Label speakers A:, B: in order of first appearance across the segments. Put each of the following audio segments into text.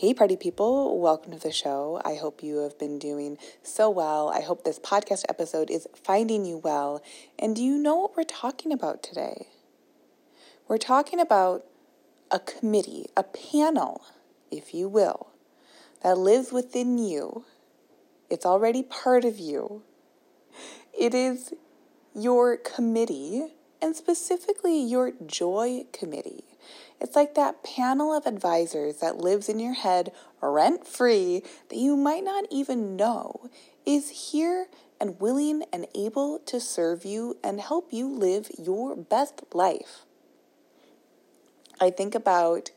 A: Hey, party people, welcome to the show. I hope you have been doing so well. I hope this podcast episode is finding you well. And do you know what we're talking about today? We're talking about a committee, a panel, if you will, that lives within you. It's already part of you. It is your committee, and specifically your joy committee. It's like that panel of advisors that lives in your head rent free that you might not even know is here and willing and able to serve you and help you live your best life. I think about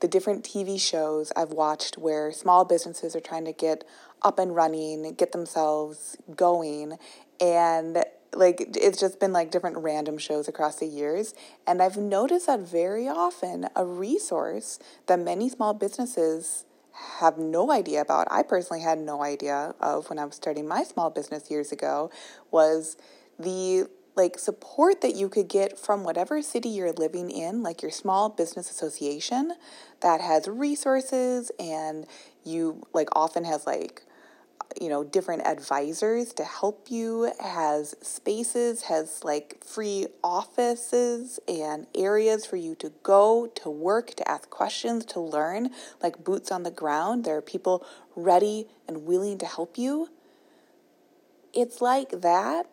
A: the different TV shows I've watched where small businesses are trying to get up and running, get themselves going, and like it's just been like different random shows across the years and i've noticed that very often a resource that many small businesses have no idea about i personally had no idea of when i was starting my small business years ago was the like support that you could get from whatever city you're living in like your small business association that has resources and you like often has like you know, different advisors to help you, has spaces, has like free offices and areas for you to go, to work, to ask questions, to learn, like boots on the ground. There are people ready and willing to help you. It's like that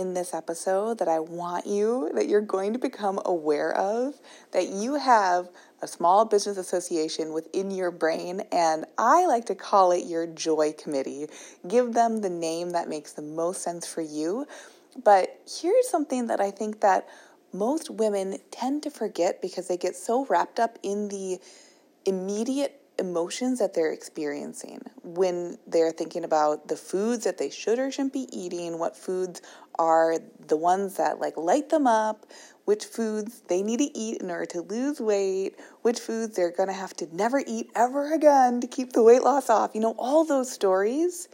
A: in this episode that I want you, that you're going to become aware of, that you have a small business association within your brain, and I like to call it your joy committee. Give them the name that makes the most sense for you. But here's something that I think that most women tend to forget because they get so wrapped up in the immediate emotions that they're experiencing when they're thinking about the foods that they should or shouldn't be eating, what foods are the ones that like light them up, which foods they need to eat in order to lose weight, which foods they're going to have to never eat ever again to keep the weight loss off. You know, all those stories,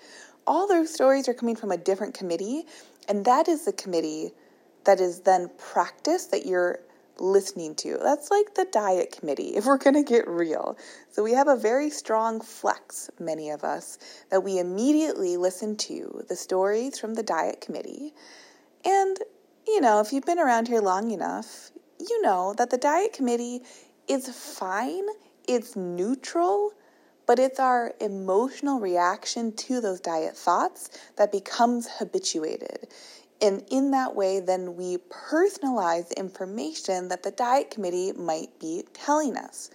A: all those stories are coming from a different committee, and that is the committee that is then practice that you're listening to. That's like the diet committee, if we're going to get real. So we have a very strong flex, many of us, that we immediately listen to the stories from the diet committee. And, you know, if you've been around here long enough, you know that the diet committee is fine, it's neutral. But it's our emotional reaction to those diet thoughts that becomes habituated. And in that way, then we personalize information that the diet committee might be telling us.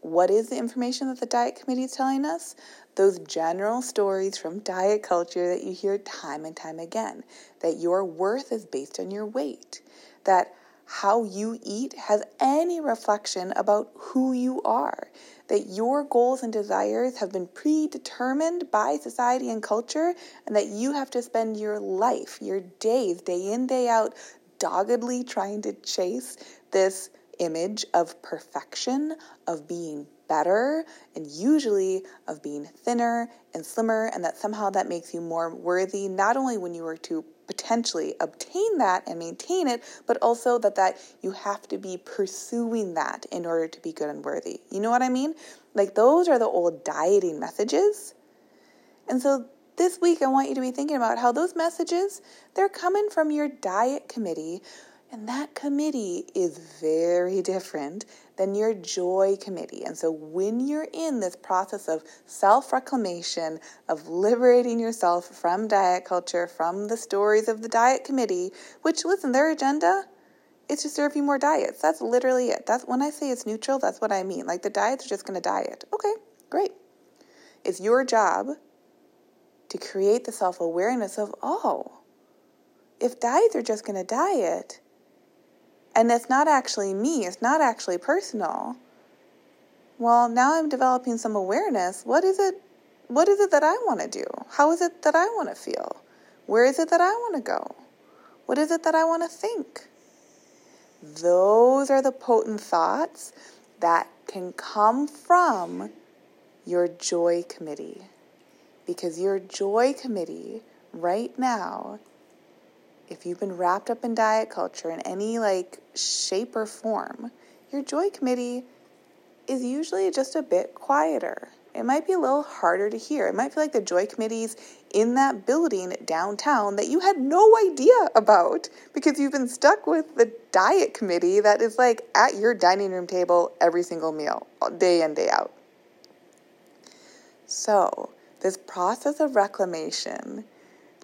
A: What is the information that the diet committee is telling us? Those general stories from diet culture that you hear time and time again that your worth is based on your weight, that how you eat has any reflection about who you are, that your goals and desires have been predetermined by society and culture, and that you have to spend your life, your days, day in, day out, doggedly trying to chase this image of perfection, of being better, and usually of being thinner and slimmer, and that somehow that makes you more worthy, not only when you are to potentially obtain that and maintain it, but also that that you have to be pursuing that in order to be good and worthy. You know what I mean? Like those are the old dieting messages. And so this week I want you to be thinking about how those messages, they're coming from your diet committee and that committee is very different than your joy committee. And so when you're in this process of self reclamation, of liberating yourself from diet culture, from the stories of the diet committee, which, listen, their agenda is to serve you more diets. That's literally it. That's when I say it's neutral, that's what I mean. Like the diets are just going to diet. Okay, great. It's your job to create the self awareness of, oh, if diets are just going to diet, and it's not actually me, it's not actually personal. Well, now I'm developing some awareness. What is it what is it that I want to do? How is it that I want to feel? Where is it that I want to go? What is it that I want to think? Those are the potent thoughts that can come from your joy committee. Because your joy committee right now, if you've been wrapped up in diet culture in any like shape or form, your joy committee is usually just a bit quieter. It might be a little harder to hear. It might feel like the joy committees in that building downtown that you had no idea about because you've been stuck with the diet committee that is like at your dining room table every single meal, day in, day out. So, this process of reclamation,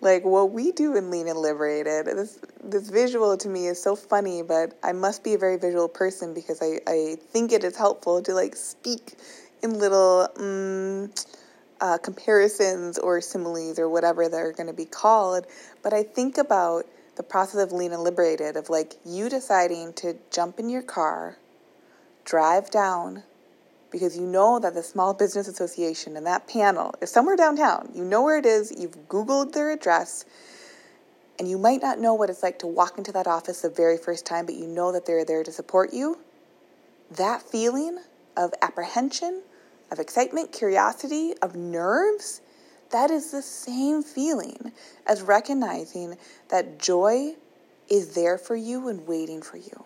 A: like what we do in Lean and Liberated, this this visual to me is so funny, but I must be a very visual person because I, I think it is helpful to like speak in little um, uh, comparisons or similes or whatever they're going to be called. But I think about the process of lean and liberated, of like you deciding to jump in your car, drive down, because you know that the Small Business Association and that panel is somewhere downtown. You know where it is, you've Googled their address, and you might not know what it's like to walk into that office the very first time, but you know that they're there to support you. That feeling of apprehension, of excitement, curiosity, of nerves, that is the same feeling as recognizing that joy is there for you and waiting for you.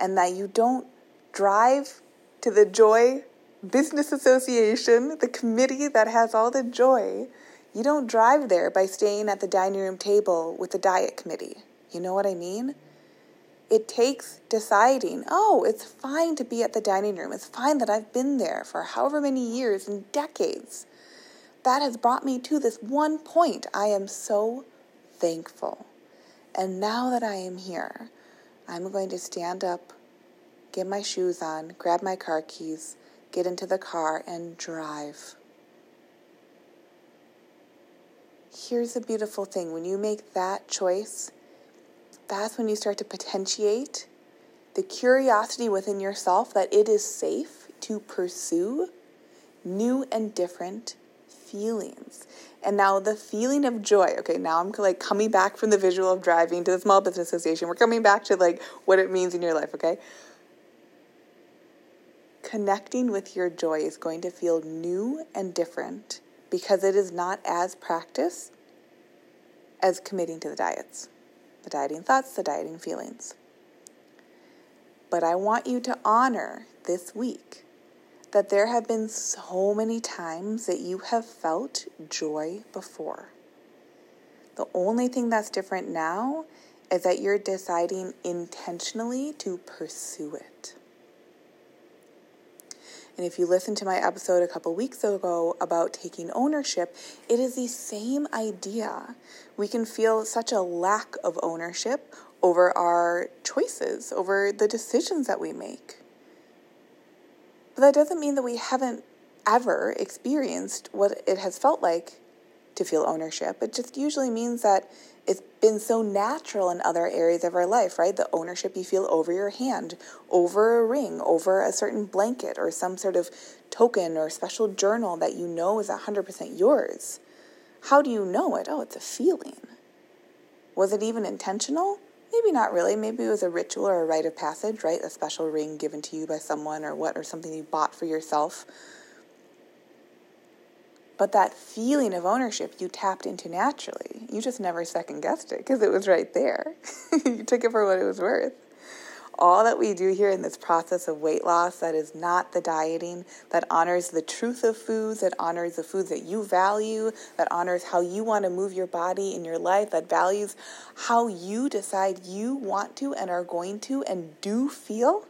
A: And that you don't drive to the Joy Business Association, the committee that has all the joy. You don't drive there by staying at the dining room table with the diet committee. You know what I mean? it takes deciding, oh, it's fine to be at the dining room. It's fine that I've been there for however many years and decades. That has brought me to this one point. I am so thankful. And now that I am here, I'm going to stand up, get my shoes on, grab my car keys, get into the car, and drive. Here's the beautiful thing when you make that choice, that's when you start to potentiate the curiosity within yourself that it is safe to pursue new and different feelings. And now the feeling of joy. Okay, now I'm like coming back from the visual of driving to the Small Business Association. We're coming back to like what it means in your life, okay? Connecting with your joy is going to feel new and different because it is not as practiced as committing to the diets the dieting thoughts, the dieting feelings. But I want you to honor this week that there have been so many times that you have felt joy before. The only thing that's different now is that you're deciding intentionally to pursue it. And if you listen to my episode a couple weeks ago about taking ownership, it is the same idea. We can feel such a lack of ownership over our choices, over the decisions that we make. But that doesn't mean that we haven't ever experienced what it has felt like to feel ownership. It just usually means that it's been so natural in other areas of our life, right? The ownership you feel over your hand, over a ring, over a certain blanket, or some sort of token or special journal that you know is 100% yours. How do you know it? Oh, it's a feeling. Was it even intentional? Maybe not really. Maybe it was a ritual or a rite of passage, right? A special ring given to you by someone or what, or something you bought for yourself. But that feeling of ownership you tapped into naturally. You just never second guessed it because it was right there. you took it for what it was worth. All that we do here in this process of weight loss that is not the dieting, that honors the truth of foods, that honors the foods that you value, that honors how you want to move your body in your life, that values how you decide you want to and are going to and do feel,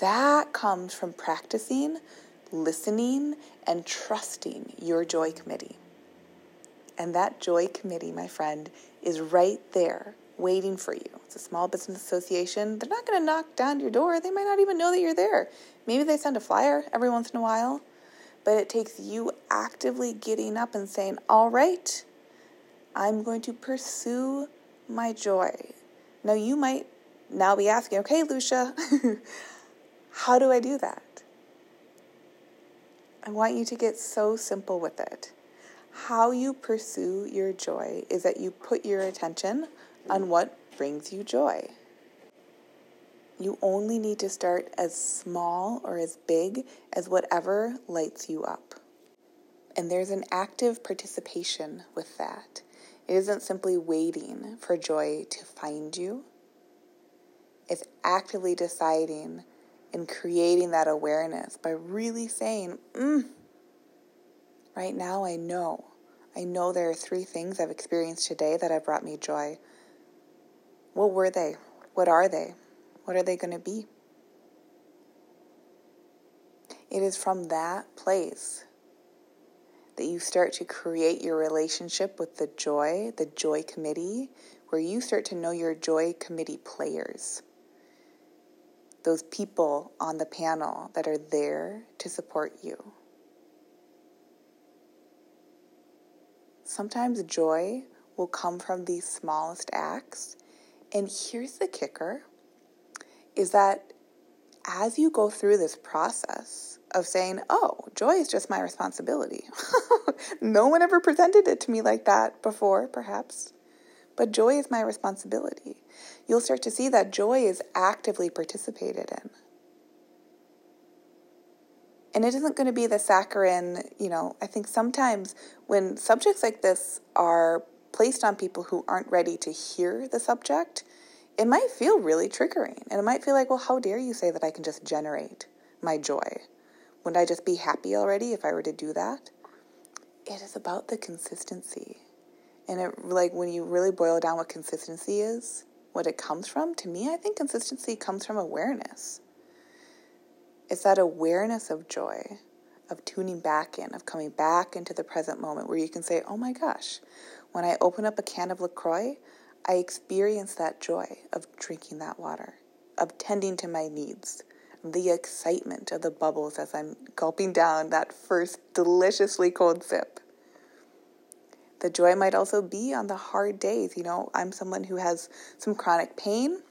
A: that comes from practicing listening and trusting your joy committee. And that joy committee, my friend, is right there waiting for you. It's a small business association. They're not going to knock down your door. They might not even know that you're there. Maybe they send a flyer every once in a while, but it takes you actively getting up and saying, All right, I'm going to pursue my joy. Now, you might now be asking, Okay, Lucia, how do I do that? I want you to get so simple with it. How you pursue your joy is that you put your attention on what brings you joy. You only need to start as small or as big as whatever lights you up. And there's an active participation with that. It isn't simply waiting for joy to find you, it's actively deciding and creating that awareness by really saying, mm, right now I know. I know there are three things I've experienced today that have brought me joy. What were they? What are they? What are they going to be? It is from that place that you start to create your relationship with the joy, the joy committee, where you start to know your joy committee players. Those people on the panel that are there to support you. Sometimes joy will come from these smallest acts. And here's the kicker is that as you go through this process of saying, oh, joy is just my responsibility. no one ever presented it to me like that before, perhaps. But joy is my responsibility. You'll start to see that joy is actively participated in. And it isn't going to be the saccharine, you know, I think sometimes when subjects like this are placed on people who aren't ready to hear the subject, it might feel really triggering. And it might feel like, well, how dare you say that I can just generate my joy? Wouldn't I just be happy already if I were to do that? It is about the consistency. And it like when you really boil down what consistency is, what it comes from, to me, I think consistency comes from awareness. It's that awareness of joy, of tuning back in, of coming back into the present moment where you can say, oh my gosh, when I open up a can of LaCroix, I experience that joy of drinking that water, of tending to my needs, the excitement of the bubbles as I'm gulping down that first deliciously cold sip. The joy might also be on the hard days. You know, I'm someone who has some chronic pain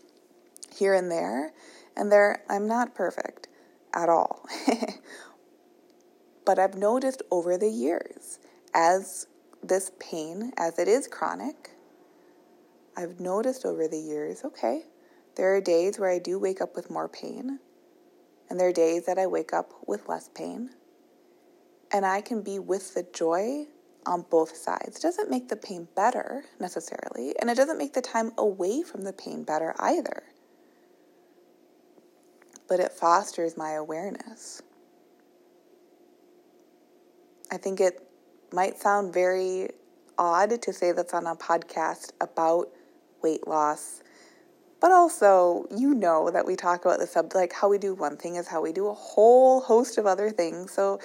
A: here and there, and there I'm not perfect at all. but I've noticed over the years as this pain, as it is chronic, I've noticed over the years okay, there are days where I do wake up with more pain, and there are days that I wake up with less pain. And I can be with the joy on both sides. It doesn't make the pain better necessarily, and it doesn't make the time away from the pain better either. But it fosters my awareness. I think it might sound very odd to say that's on a podcast about weight loss. But also, you know that we talk about the sub like how we do one thing is how we do a whole host of other things. So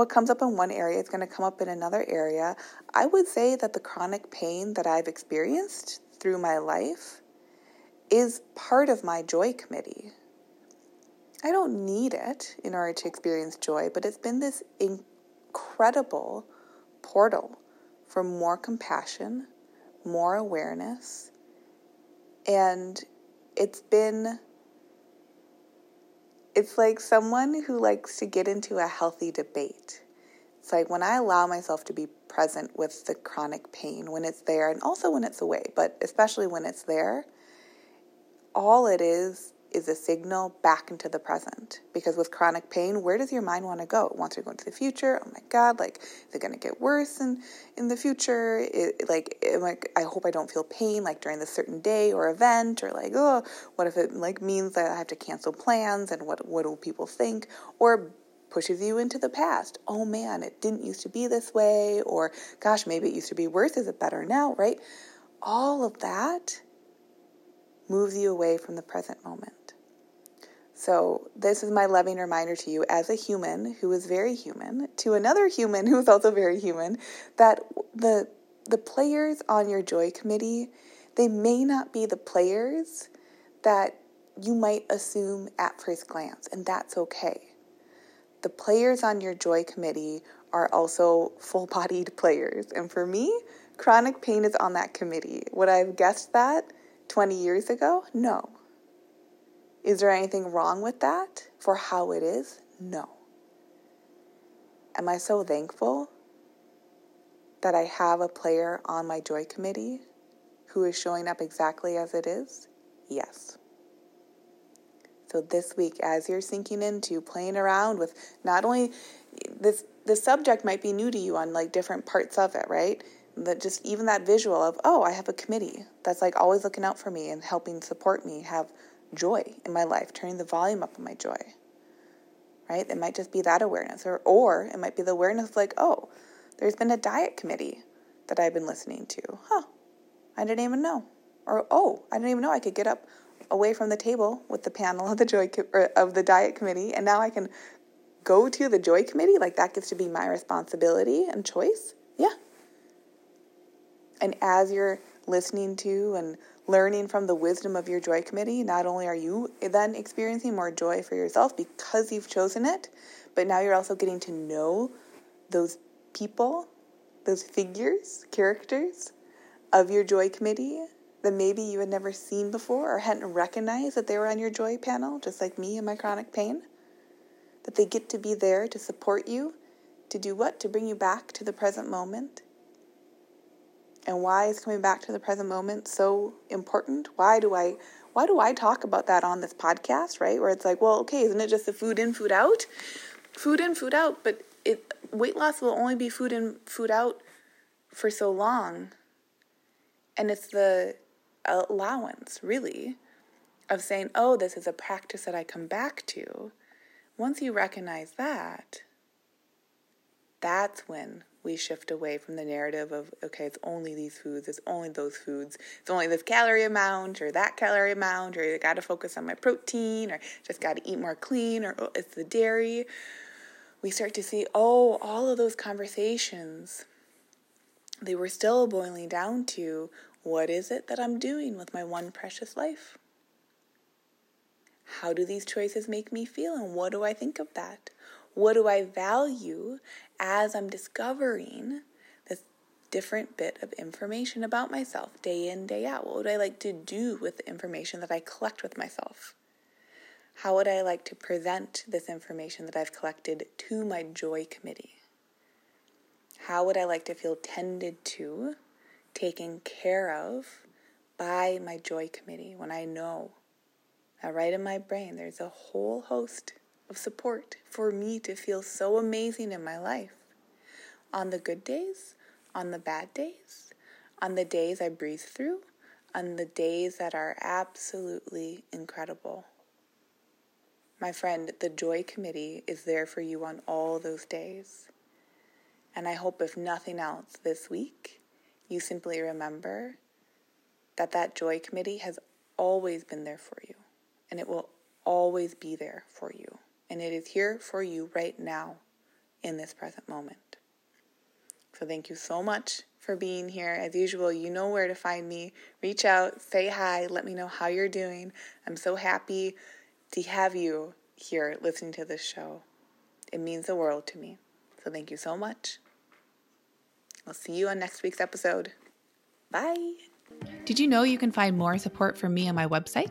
A: what comes up in one area is going to come up in another area. I would say that the chronic pain that I've experienced through my life is part of my joy committee. I don't need it in order to experience joy, but it's been this incredible portal for more compassion, more awareness, and it's been it's like someone who likes to get into a healthy debate. It's like when I allow myself to be present with the chronic pain when it's there and also when it's away, but especially when it's there, all it is is a signal back into the present. Because with chronic pain, where does your mind want to go? It wants to go into the future. Oh my God, like, is it going to get worse in, in the future? It, like, like, I hope I don't feel pain, like, during this certain day or event, or like, oh, what if it, like, means that I have to cancel plans and what, what will people think? Or pushes you into the past. Oh man, it didn't used to be this way, or gosh, maybe it used to be worse. Is it better now, right? All of that moves you away from the present moment. So, this is my loving reminder to you as a human who is very human, to another human who is also very human, that the the players on your joy committee, they may not be the players that you might assume at first glance, and that's okay. The players on your joy committee are also full bodied players. And for me, chronic pain is on that committee. Would I have guessed that 20 years ago? No. Is there anything wrong with that for how it is? No. Am I so thankful that I have a player on my joy committee who is showing up exactly as it is? Yes. So this week, as you're sinking into playing around with not only this, the subject might be new to you on like different parts of it, right? That just even that visual of, oh, I have a committee that's like always looking out for me and helping support me have joy in my life, turning the volume up on my joy. Right? It might just be that awareness, or or it might be the awareness of like, oh, there's been a diet committee that I've been listening to. Huh. I didn't even know. Or oh, I didn't even know I could get up away from the table with the panel of the joy of the diet committee and now I can go to the joy committee like that gets to be my responsibility and choice. Yeah. And as you're listening to and learning from the wisdom of your joy committee, not only are you then experiencing more joy for yourself because you've chosen it, but now you're also getting to know those people, those figures, characters of your joy committee that maybe you had never seen before or hadn't recognized that they were on your joy panel, just like me and my chronic pain. That they get to be there to support you, to do what? To bring you back to the present moment and why is coming back to the present moment so important? Why do I why do I talk about that on this podcast, right? Where it's like, well, okay, isn't it just the food in, food out? Food in, food out, but it weight loss will only be food in, food out for so long. And it's the allowance, really, of saying, oh, this is a practice that I come back to. Once you recognize that, that's when we shift away from the narrative of okay it's only these foods it's only those foods it's only this calorie amount or that calorie amount or i got to focus on my protein or just got to eat more clean or oh, it's the dairy. We start to see oh all of those conversations they were still boiling down to what is it that i'm doing with my one precious life? How do these choices make me feel and what do i think of that? What do I value as I'm discovering this different bit of information about myself day in, day out? What would I like to do with the information that I collect with myself? How would I like to present this information that I've collected to my joy committee? How would I like to feel tended to, taken care of by my joy committee when I know that right in my brain there's a whole host of support for me to feel so amazing in my life. On the good days, on the bad days, on the days I breathe through, on the days that are absolutely incredible. My friend, the Joy Committee is there for you on all those days. And I hope, if nothing else, this week, you simply remember that that Joy Committee has always been there for you, and it will always be there for you and it is here for you right now in this present moment. So, thank you so much for being here. As usual, you know where to find me. Reach out, say hi, let me know how you're doing. I'm so happy to have you here listening to this show. It means the world to me. So, thank you so much. I'll see you on next week's episode. Bye.
B: Did you know you can find more support from me on my website?